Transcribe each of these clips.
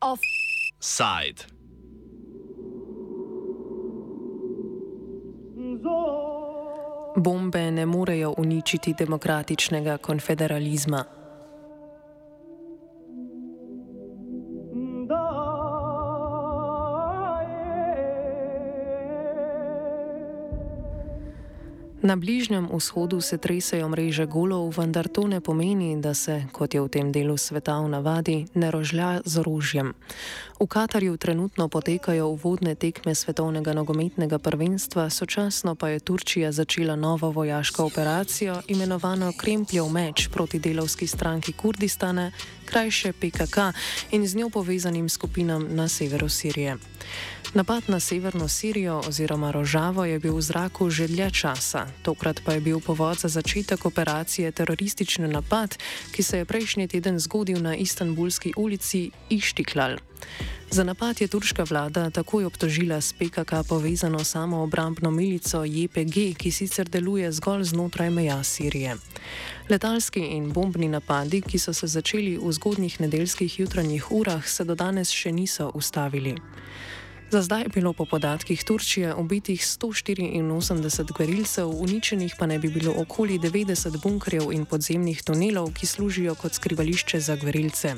Offside. Bombe ne morejo uničiti demokratičnega konfederalizma. Na Bližnjem vzhodu se tresajo mreže golov, vendar to ne pomeni, da se, kot je v tem delu sveta v navadi, ne rožlja z orožjem. V Katarju trenutno potekajo uvodne tekme svetovnega nogometnega prvenstva, sočasno pa je Turčija začela novo vojaško operacijo, imenovano Krempljev meč proti delovski stranki Kurdistana, krajše PKK in z njo povezanim skupinam na severu Sirije. Napad na severno Sirijo oziroma Rožavo je bil v zraku že dlje časa, tokrat pa je bil povod za začetek operacije teroristični napad, ki se je prejšnji teden zgodil na Istanbulski ulici Ištiklal. Za napad je turška vlada takoj obtožila s PKK povezano samo obrambno milico JPG, ki sicer deluje zgolj znotraj meja Sirije. Letalski in bombni napadi, ki so se začeli v zgodnjih nedeljskih jutranjih urah, se do danes še niso ustavili. Za zdaj je bilo po podatkih Turčije ubitih 184 gverilcev, uničenih pa ne bi bilo okoli 90 bunkerjev in podzemnih tunelov, ki služijo kot skrivališče za gverilce.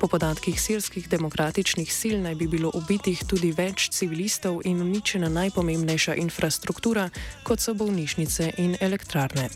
Po podatkih sirskih demokratičnih sil naj bi bilo ubitih tudi več civilistov in uničena najpomembnejša infrastruktura, kot so bolnišnice in elektrarne.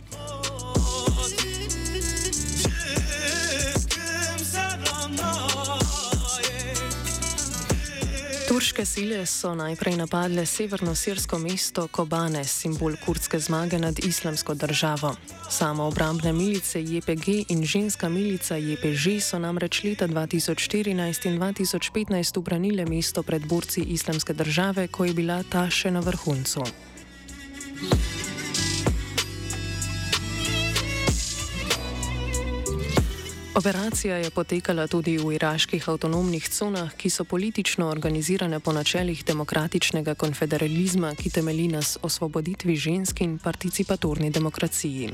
Turške sile so najprej napadle severno-sirsko mesto Kobane, simbol kurdske zmage nad islamsko državo. Samo obrambne milice JPG in ženska milica JPŽ so namreč leta 2014 in 2015 ubranile mesto pred borci islamske države, ko je bila ta še na vrhuncu. Operacija je potekala tudi v iraških avtonomnih conah, ki so politično organizirane po načelih demokratičnega konfederalizma, ki temelji na osvoboditvi žensk in participatorni demokraciji.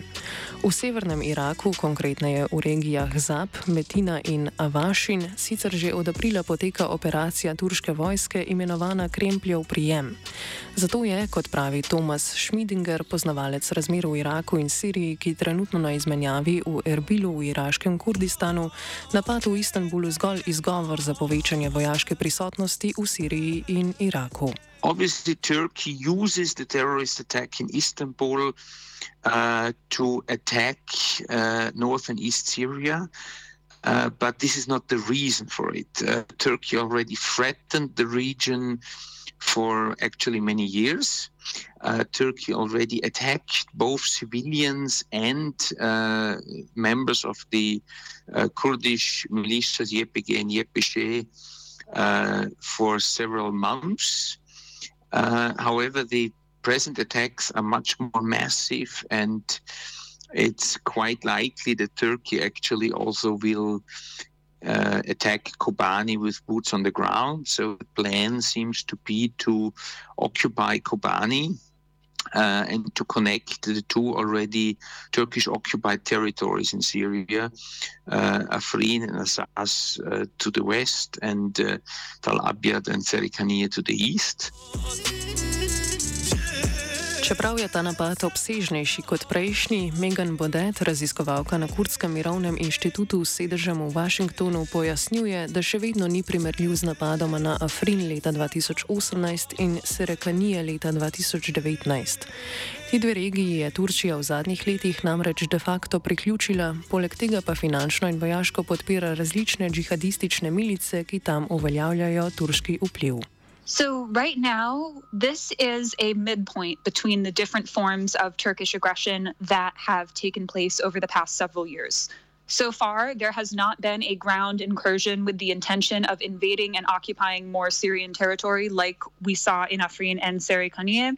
V severnem Iraku, konkretneje v regijah Zab, Metina in Avašin, sicer že od aprila poteka operacija turške vojske imenovana Krempljev prijem. Zato je, kot pravi Tomas Schmidinger, poznavalec razmer v Iraku in Siriji, ki trenutno na izmenjavi v Erbilu v iraškem Kurdistanu, Afganistanu, napad v Istanbulu zgolj izgovor za povečanje vojaške prisotnosti v Siriji in Iraku. Obviously, Turkey uses the terrorist attack in Istanbul uh, to attack uh, north and east Syria. Uh, but this is not the reason for it. Uh, Turkey already threatened the region for actually many years. Uh, Turkey already attacked both civilians and uh, members of the uh, Kurdish militias YPG and YPJ uh, for several months. Uh, however, the present attacks are much more massive and it's quite likely that Turkey actually also will uh, attack Kobani with boots on the ground. So the plan seems to be to occupy Kobani. Uh, and to connect the two already Turkish occupied territories in Syria, uh, Afrin and Azaz uh, to the west, and uh, Tal Abyad and Serikaniye to the east. Čeprav je ta napad obsežnejši kot prejšnji, Megan Bodet, raziskovalka na Kurdskem mirovnem inštitutu s sedežem v Washingtonu, pojasnjuje, da še vedno ni primerljiv z napadoma na Afrin leta 2018 in Serekanije leta 2019. Ti dve regiji je Turčija v zadnjih letih namreč de facto priključila, poleg tega pa finančno in vojaško podpira različne džihadistične milice, ki tam uveljavljajo turški vpliv. So, right now, this is a midpoint between the different forms of Turkish aggression that have taken place over the past several years. So far, there has not been a ground incursion with the intention of invading and occupying more Syrian territory like we saw in Afrin and Serikaniye.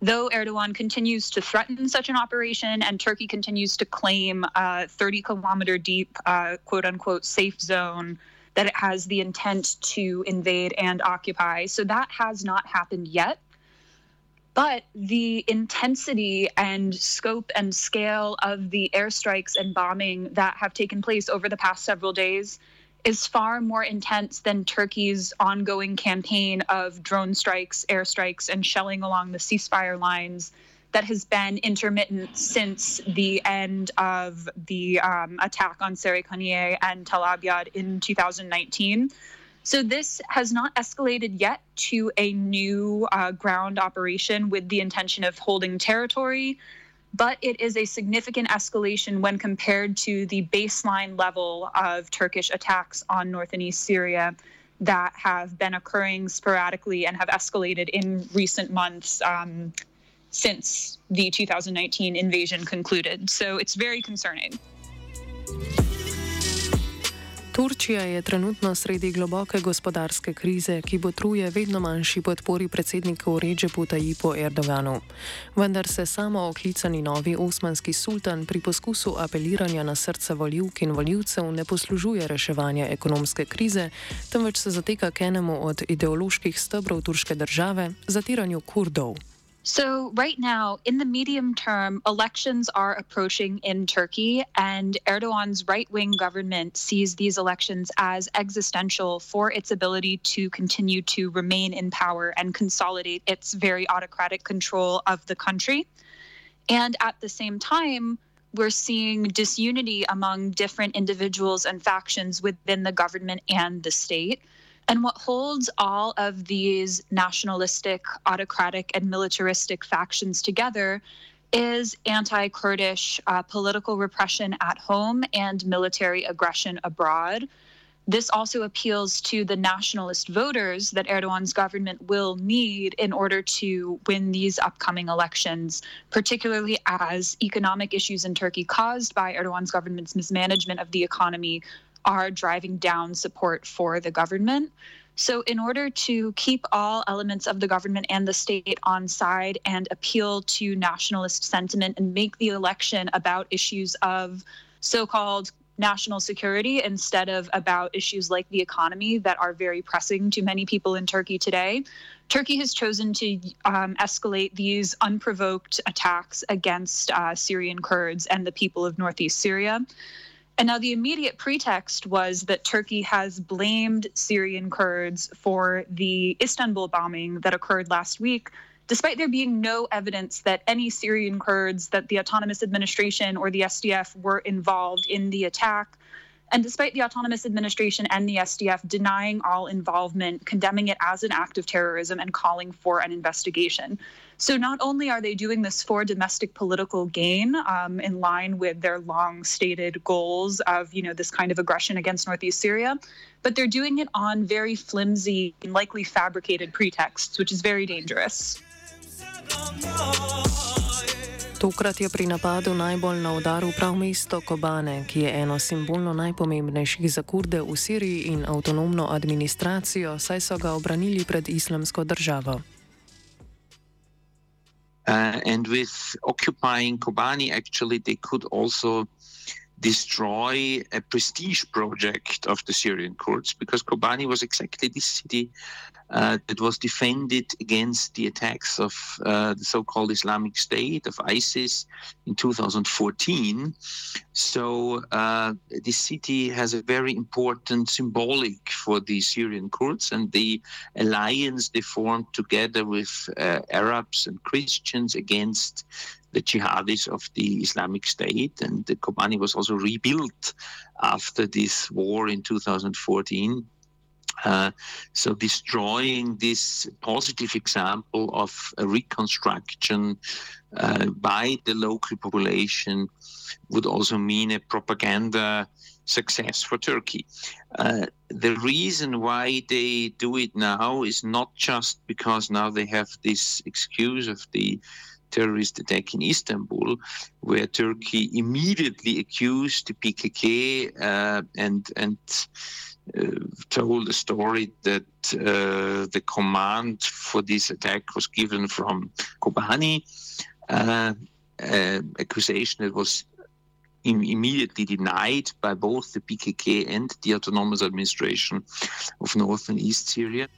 Though Erdogan continues to threaten such an operation and Turkey continues to claim a 30 kilometer deep, uh, quote unquote, safe zone that it has the intent to invade and occupy. So that has not happened yet. But the intensity and scope and scale of the airstrikes and bombing that have taken place over the past several days is far more intense than Turkey's ongoing campaign of drone strikes, airstrikes, and shelling along the ceasefire lines that has been intermittent since the end of the um, attack on Sarikaniye and Tel Abyad in 2019. So this has not escalated yet to a new uh, ground operation with the intention of holding territory, but it is a significant escalation when compared to the baseline level of Turkish attacks on north and east Syria that have been occurring sporadically and have escalated in recent months um, since the 2019 invasion concluded. So it's very concerning. Turčija je trenutno sredi globoke gospodarske krize, ki botruje vedno manjši podpori predsedniku Ređepu Tajipu Erdoganu. Vendar se samo oklicani novi osmanski sultan pri poskusu apeliranja na srce voljivk in voljivcev ne poslužuje reševanja ekonomske krize, temveč se zateka k enemu od ideoloških stebrov turške države, zatiranju kurdov. So, right now, in the medium term, elections are approaching in Turkey, and Erdogan's right wing government sees these elections as existential for its ability to continue to remain in power and consolidate its very autocratic control of the country. And at the same time, we're seeing disunity among different individuals and factions within the government and the state. And what holds all of these nationalistic, autocratic, and militaristic factions together is anti Kurdish uh, political repression at home and military aggression abroad. This also appeals to the nationalist voters that Erdogan's government will need in order to win these upcoming elections, particularly as economic issues in Turkey caused by Erdogan's government's mismanagement of the economy are driving down support for the government. So, in order to keep all elements of the government and the state on side and appeal to nationalist sentiment and make the election about issues of so called national security instead of about issues like the economy that are very pressing to many people in Turkey today. Turkey has chosen to um, escalate these unprovoked attacks against uh, Syrian Kurds and the people of northeast Syria. And now the immediate pretext was that Turkey has blamed Syrian Kurds for the Istanbul bombing that occurred last week, despite there being no evidence that any Syrian Kurds, that the Autonomous Administration or the SDF were involved in the attack. And despite the Autonomous Administration and the SDF denying all involvement, condemning it as an act of terrorism, and calling for an investigation. So not only are they doing this for domestic political gain, um, in line with their long-stated goals of, you know, this kind of aggression against northeast Syria, but they're doing it on very flimsy and likely fabricated pretexts, which is very dangerous. Tokrat je pri napadu najbolj na udaru prav mesto Kobane, ki je eno simbolno najpomembnejših za kurde v Siriji in avtonomno administracijo, saj so ga obranili pred islamsko državo. Uh, and with occupying Kobani, actually, they could also destroy a prestige project of the Syrian Kurds because Kobani was exactly this city uh, that was defended against the attacks of uh, the so-called Islamic State of ISIS in 2014. So uh, this city has a very important symbolic for the Syrian Kurds and the alliance they formed together with uh, Arabs and Christians against the jihadis of the Islamic State. And the Kobani was also rebuilt after this war in 2014. Uh, so destroying this positive example of a reconstruction uh, by the local population would also mean a propaganda success for Turkey. Uh, the reason why they do it now is not just because now they have this excuse of the terrorist attack in Istanbul, where Turkey immediately accused the PKK uh, and and uh, told a story that uh, the command for this attack was given from Kobani, uh, accusation that was immediately denied by both the PKK and the autonomous administration of North and East Syria.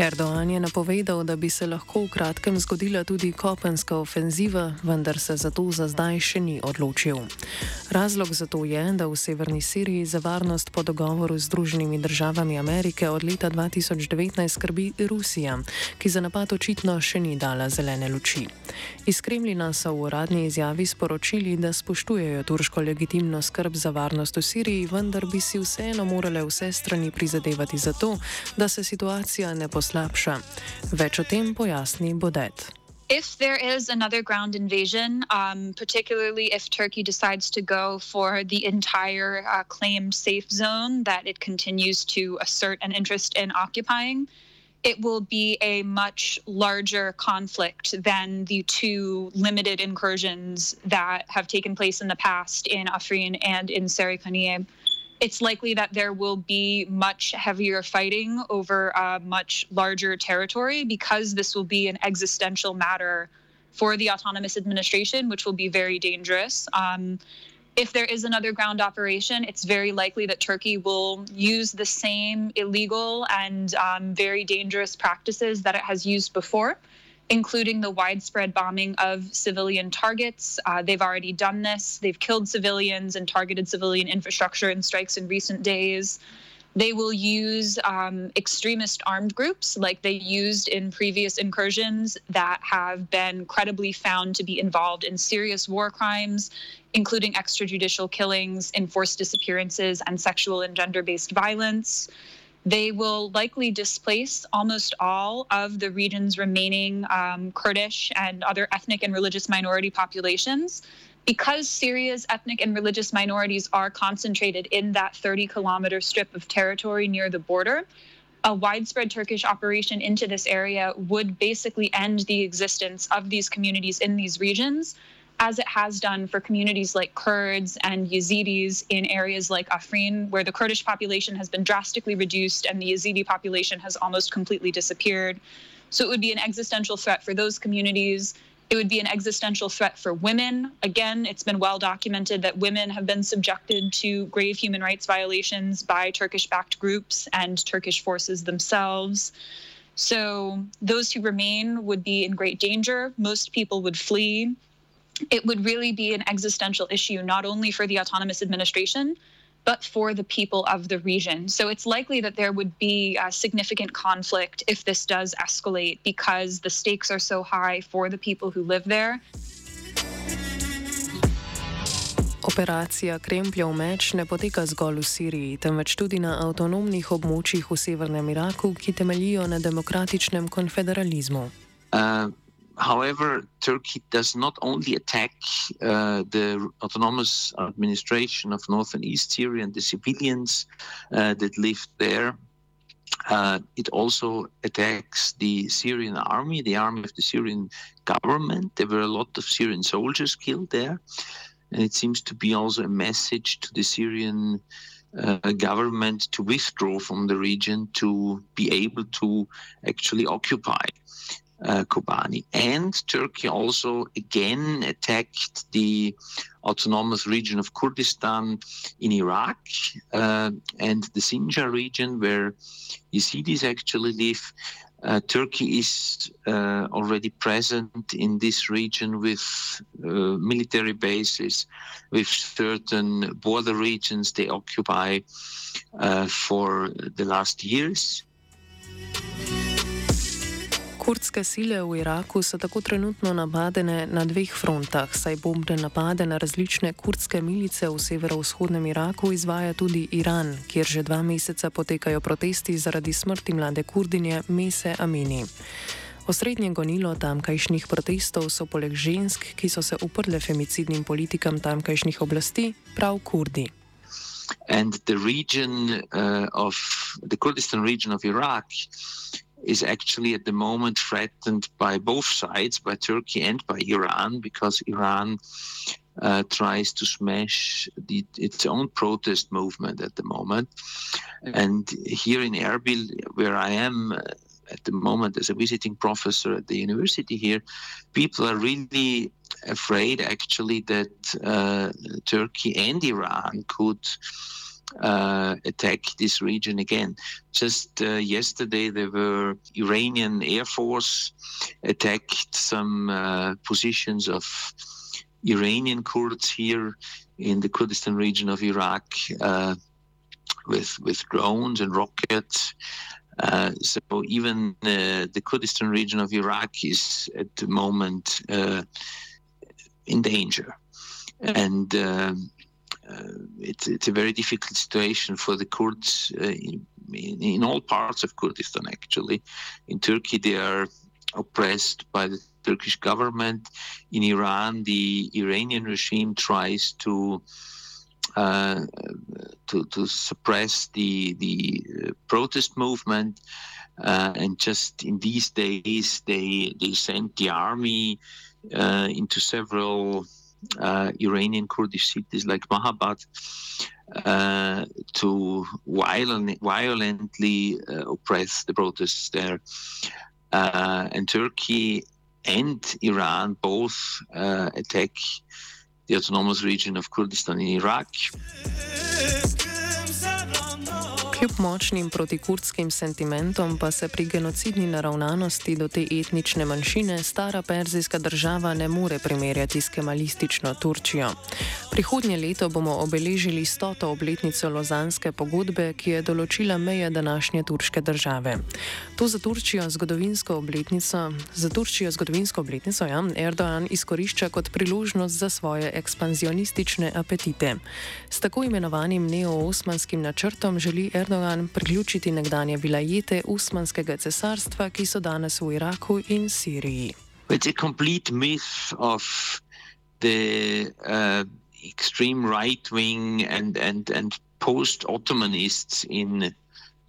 Erdoğan je napovedal, da bi se lahko v kratkem zgodila tudi kopenska ofenziva, vendar se za to za zdaj še ni odločil. Razlog za to je, da v severni Siriji za varnost po dogovoru z Združenimi državami Amerike od leta 2019 skrbi Rusija, ki za napad očitno še ni dala zelene luči. Iz Kremlina so v uradni izjavi sporočili, da spoštujejo turško legitimno skrb za varnost v Siriji, vendar bi si vseeno morale vse strani prizadevati za to, da se situacija ne poslabša slabša. Več o tem pojasni Bodette. If there is another ground invasion, um, particularly if Turkey decides to go for the entire uh, claimed safe zone that it continues to assert an interest in occupying, it will be a much larger conflict than the two limited incursions that have taken place in the past in Afrin and in Serikaniye it's likely that there will be much heavier fighting over a much larger territory because this will be an existential matter for the autonomous administration, which will be very dangerous. Um, if there is another ground operation, it's very likely that Turkey will use the same illegal and um, very dangerous practices that it has used before including the widespread bombing of civilian targets. Uh, they've already done this. They've killed civilians and targeted civilian infrastructure in strikes in recent days. They will use um, extremist armed groups like they used in previous incursions that have been credibly found to be involved in serious war crimes, including extrajudicial killings, enforced disappearances, and sexual and gender based violence. They will likely displace almost all of the region's remaining um, Kurdish and other ethnic and religious minority populations. Because Syria's ethnic and religious minorities are concentrated in that 30 kilometer strip of territory near the border, a widespread Turkish operation into this area would basically end the existence of these communities in these regions as it has done for communities like Kurds and Yazidis in areas like Afrin, where the Kurdish population has been drastically reduced and the Yazidi population has almost completely disappeared. So it would be an existential threat for those communities. It would be an existential threat for women. Again, it's been well documented that women have been subjected to grave human rights violations by Turkish backed groups and Turkish forces themselves. So, those who remain would be in great danger. Most people would flee it would really be an existential issue, not only for the autonomous administration, but for the people of the region. So it's likely that there would be a significant conflict if this does escalate because the stakes are so high for the people who live there. Operacija Krempljev meč ne poteka zgolj v Siriji, temveč tudi na avtonomnih območjih v severnem Iraku, ki temeljijo na demokratičnem konfederalizmu. Uh, however, Turkey does not only attack uh, the autonomous administration of northern East Syria and the civilians uh, that live there. Uh, it also attacks the Syrian army, the army of the Syrian government. There were a lot of Syrian soldiers killed there. And it seems to be also a message to the Syrian uh, government to withdraw from the region to be able to actually occupy uh, Kobani. And Turkey also again attacked the autonomous region of Kurdistan in Iraq uh, and the Sinjar region where Yazidis actually live. Uh, Turkey is uh, already present in this region with uh, military bases, with certain border regions they occupy uh, for the last years. Kurdske sile v Iraku so tako trenutno napadene na dveh frontah, saj bombne napade na različne kurdske milice v severovzhodnem Iraku izvaja tudi Iran, kjer že dva meseca potekajo protesti zaradi smrti mlade kurdinje Mese Amini. Osrednje gonilo tamkajšnjih protestov so poleg žensk, ki so se uprle femicidnim politikam tamkajšnjih oblasti, prav kurdi. And the region uh, of the Kurdistan region of Iraq is actually at the moment threatened by both sides, by Turkey and by Iran, because Iran uh, tries to smash the, its own protest movement at the moment. And here in Erbil, where I am uh, at the moment as a visiting professor at the university here, people are really afraid actually that uh, Turkey and Iran could uh, attack this region again. Just uh, yesterday, there were Iranian Air Force attacked some uh, positions of Iranian Kurds here in the Kurdistan region of Iraq uh, with with drones and rockets. Uh, so even uh, the Kurdistan region of Iraq is at the moment in danger, and. Uh, it's it's a very difficult situation for the Kurds uh, in, in, all parts of Kurdistan. Actually, in Turkey they are oppressed by the Turkish government. In Iran, the Iranian regime tries to uh, to, to suppress the the uh, protest movement. Uh, and just in these days, they they sent the army uh, into several Iranian Kurdish cities like Mahabad uh, to violent, violently uh, oppress the protests there. Uh, and Turkey and Iran both uh, attack the autonomous region of Kurdistan in Iraq. Močnim protikurdskim sentimentom pa se pri genocidni naravnanosti do te etnične manjšine stara perzijska država ne more primerjati s kemalistično Turčijo. Prihodnje leto bomo obeležili stoto obletnico Lozanske pogodbe, ki je določila meje današnje turške države. To za Turčijo zgodovinsko obletnico, za Turčijo zgodovinsko obletnico ja, Erdogan izkorišča kot priložnost za svoje ekspanzionistične apetite. S tako imenovanim neo-osmanskim načrtom želi Erdogan Erdogan priključiti nekdanje vilajete Usmanskega cesarstva, ki so danes v Iraku in Siriji. It's a complete myth of the uh, extreme right wing and, and, and post Ottomanists in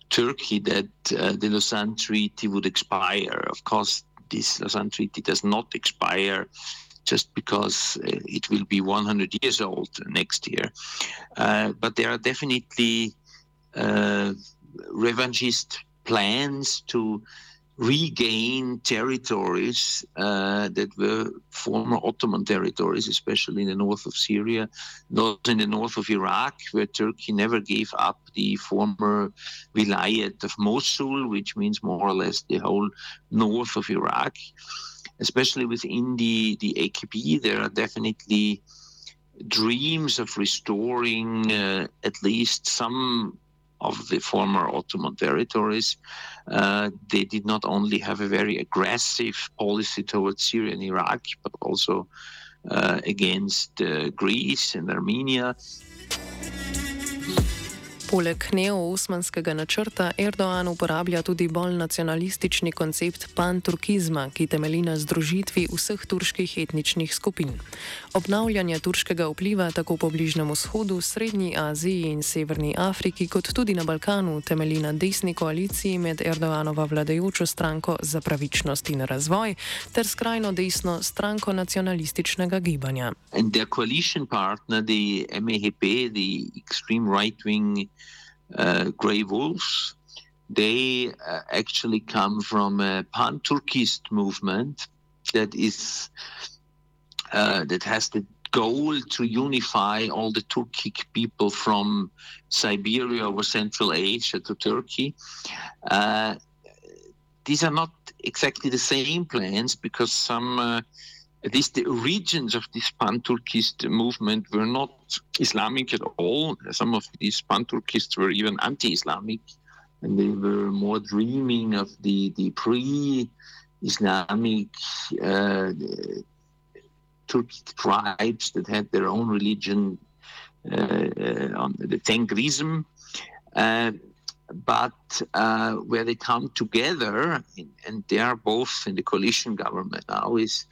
Turkey that uh, the Lausanne Treaty would expire. Of course, this Lausanne Treaty does not expire just because uh, it will be 100 years old next year. Uh, but there are definitely uh, revanchist plans to regain territories uh, that were former Ottoman territories, especially in the north of Syria, not in the north of Iraq, where Turkey never gave up the former vilayet of Mosul, which means more or less the whole north of Iraq. Especially within the, the AKP, there are definitely dreams of restoring uh, at least some of the former Ottoman territories. Uh, they did not only have a very aggressive policy towards Syria and Iraq, but also uh, against uh, Greece and Armenia. Poleg neo-osmanskega načrta Erdoğan uporablja tudi bolj nacionalistični koncept pan-turkizma, ki temelji na združitvi vseh turških etničnih skupin. Obnavljanje turškega vpliva tako po Bližnjem vzhodu, Srednji Aziji in Severni Afriki, kot tudi na Balkanu, temelji na desni koaliciji med Erdoğanova vladajočo stranko za pravičnost in razvoj ter skrajno desno stranko nacionalističnega gibanja. In their coalition partner, the MHP, the extreme right-wing uh, grey wolves. They uh, actually come from a pan-Turkist movement that is uh, that has the goal to unify all the Turkic people from Siberia or Central Asia to Turkey. Uh, these are not exactly the same plans because some uh, least the origins of this pan-Turkist movement were not Islamic at all. Some of these pan-Turkists were even anti-Islamic, and they were more dreaming of the, the pre-Islamic uh, Turkic tribes that had their own religion, uh, uh on the Tengrism. Uh, but uh, where they come together, and they are both in the coalition government now, is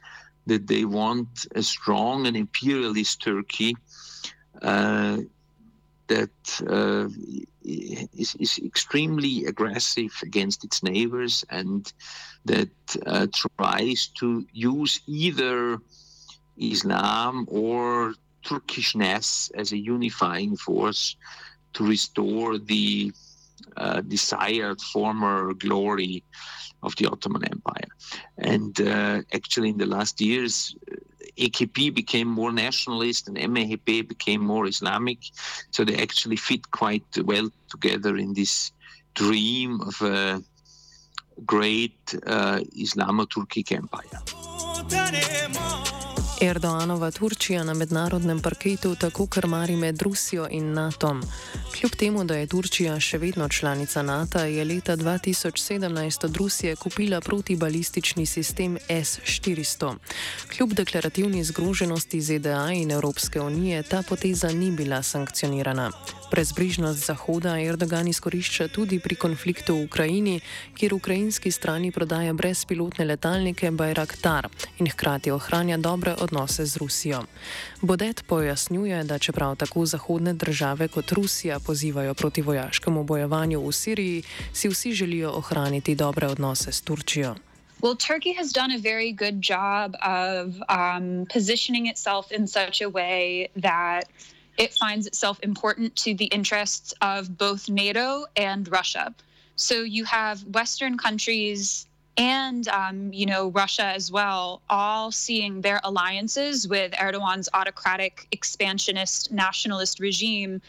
that they want a strong and imperialist Turkey uh, that uh, is, is, extremely aggressive against its neighbors and that uh, tries to use either Islam or Turkishness as a unifying force to restore the uh, desired former glory of the Ottoman Empire. And uh, actually, in the last years, AKP became more nationalist and MHP became more Islamic. So they actually fit quite well together in this dream of a great uh, Islamo-Turkic empire. Erdoanova Turčija na mednarodnem parketu tako krmari med Rusijo in NATO. Kljub temu, da je Turčija še vedno članica NATO, je leta 2017 od Rusije kupila protibalistični sistem S-400. Kljub deklarativni zgroženosti ZDA in Evropske unije ta poteza ni bila sankcionirana. Brezbrižnost Zahoda Erdogan izkorišča tudi pri konfliktu v Ukrajini, kjer ukrajinski strani prodaja brezpilotne letalnike Bayraktar in hkrati ohranja dobre odnose z Rusijo. Bodet pojasnjuje, da čeprav tako zahodne države kot Rusija pozivajo proti vojaškemu bojevanju v Siriji, si vsi želijo ohraniti dobre odnose s Turčijo. Well, Turkey has done a very good job of um, positioning itself in such a way that it finds itself important to the interests of both NATO and Russia. So you have Western countries and um, you know Russia as well, all seeing their alliances with Erdogan's autocratic, expansionist, nationalist regime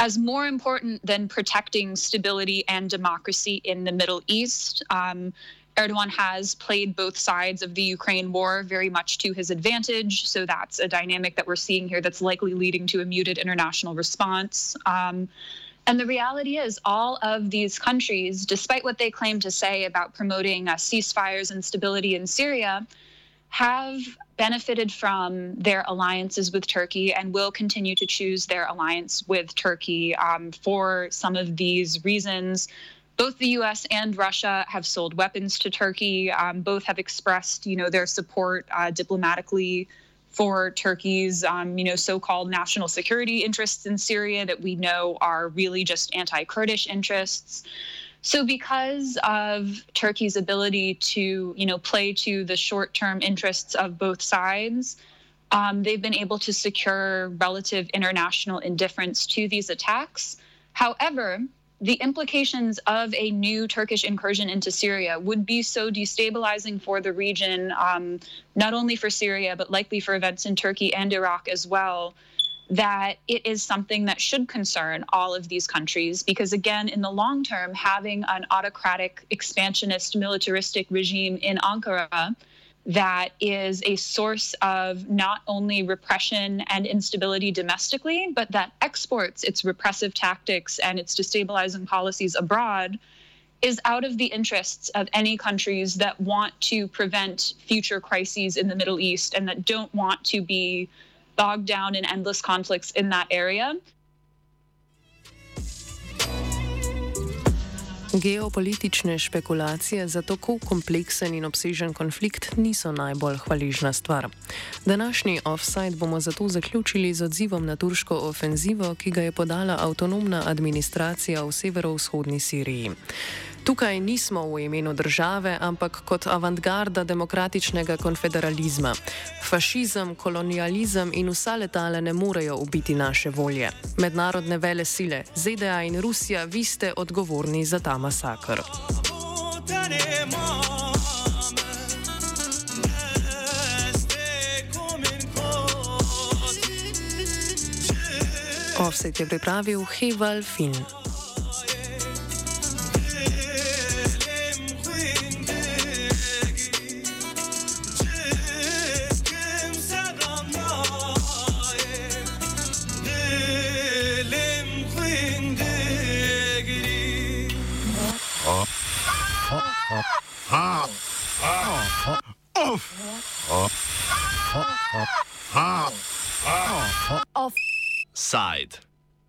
as more important than protecting stability and democracy in the Middle East. Um, Erdogan has played both sides of the Ukraine war very much to his advantage. So that's a dynamic that we're seeing here that's likely leading to a muted international response. Um, and the reality is, all of these countries, despite what they claim to say about promoting uh, ceasefires and stability in Syria, have benefited from their alliances with Turkey and will continue to choose their alliance with Turkey um, for some of these reasons both the U.S. and Russia have sold weapons to Turkey. Um, both have expressed, you know, their support uh, diplomatically for Turkey's, um, you know, so-called national security interests in Syria that we know are really just anti-Kurdish interests. So, because of Turkey's ability to, you know, play to the short-term interests of both sides, um, they've been able to secure relative international indifference to these attacks. However, the implications of a new Turkish incursion into Syria would be so destabilizing for the region, um, not only for Syria, but likely for events in Turkey and Iraq as well, that it is something that should concern all of these countries. Because, again, in the long term, having an autocratic, expansionist, militaristic regime in Ankara that is a source of not only repression and instability domestically, but that exports its repressive tactics and its destabilizing policies abroad is out of the interests of any countries that want to prevent future crises in the Middle East and that don't want to be bogged down in endless conflicts in that area. Geopolitične špekulacije za tako kompleksen in obsežen konflikt niso najbolj hvaležna stvar. Današnji offside bomo zato zaključili z odzivom na turško ofenzivo, ki ga je podala avtonomna administracija v severovzhodni Siriji. Tukaj nismo v imenu države, ampak kot avantgarda demokratičnega konfederalizma. Fašizem, kolonializem in vsa letala ne morejo ubiti naše volje. Mednarodne vele sile, ZDA in Rusija, vi ste odgovorni za ta masakr. Offset je pripravil Heval Finn.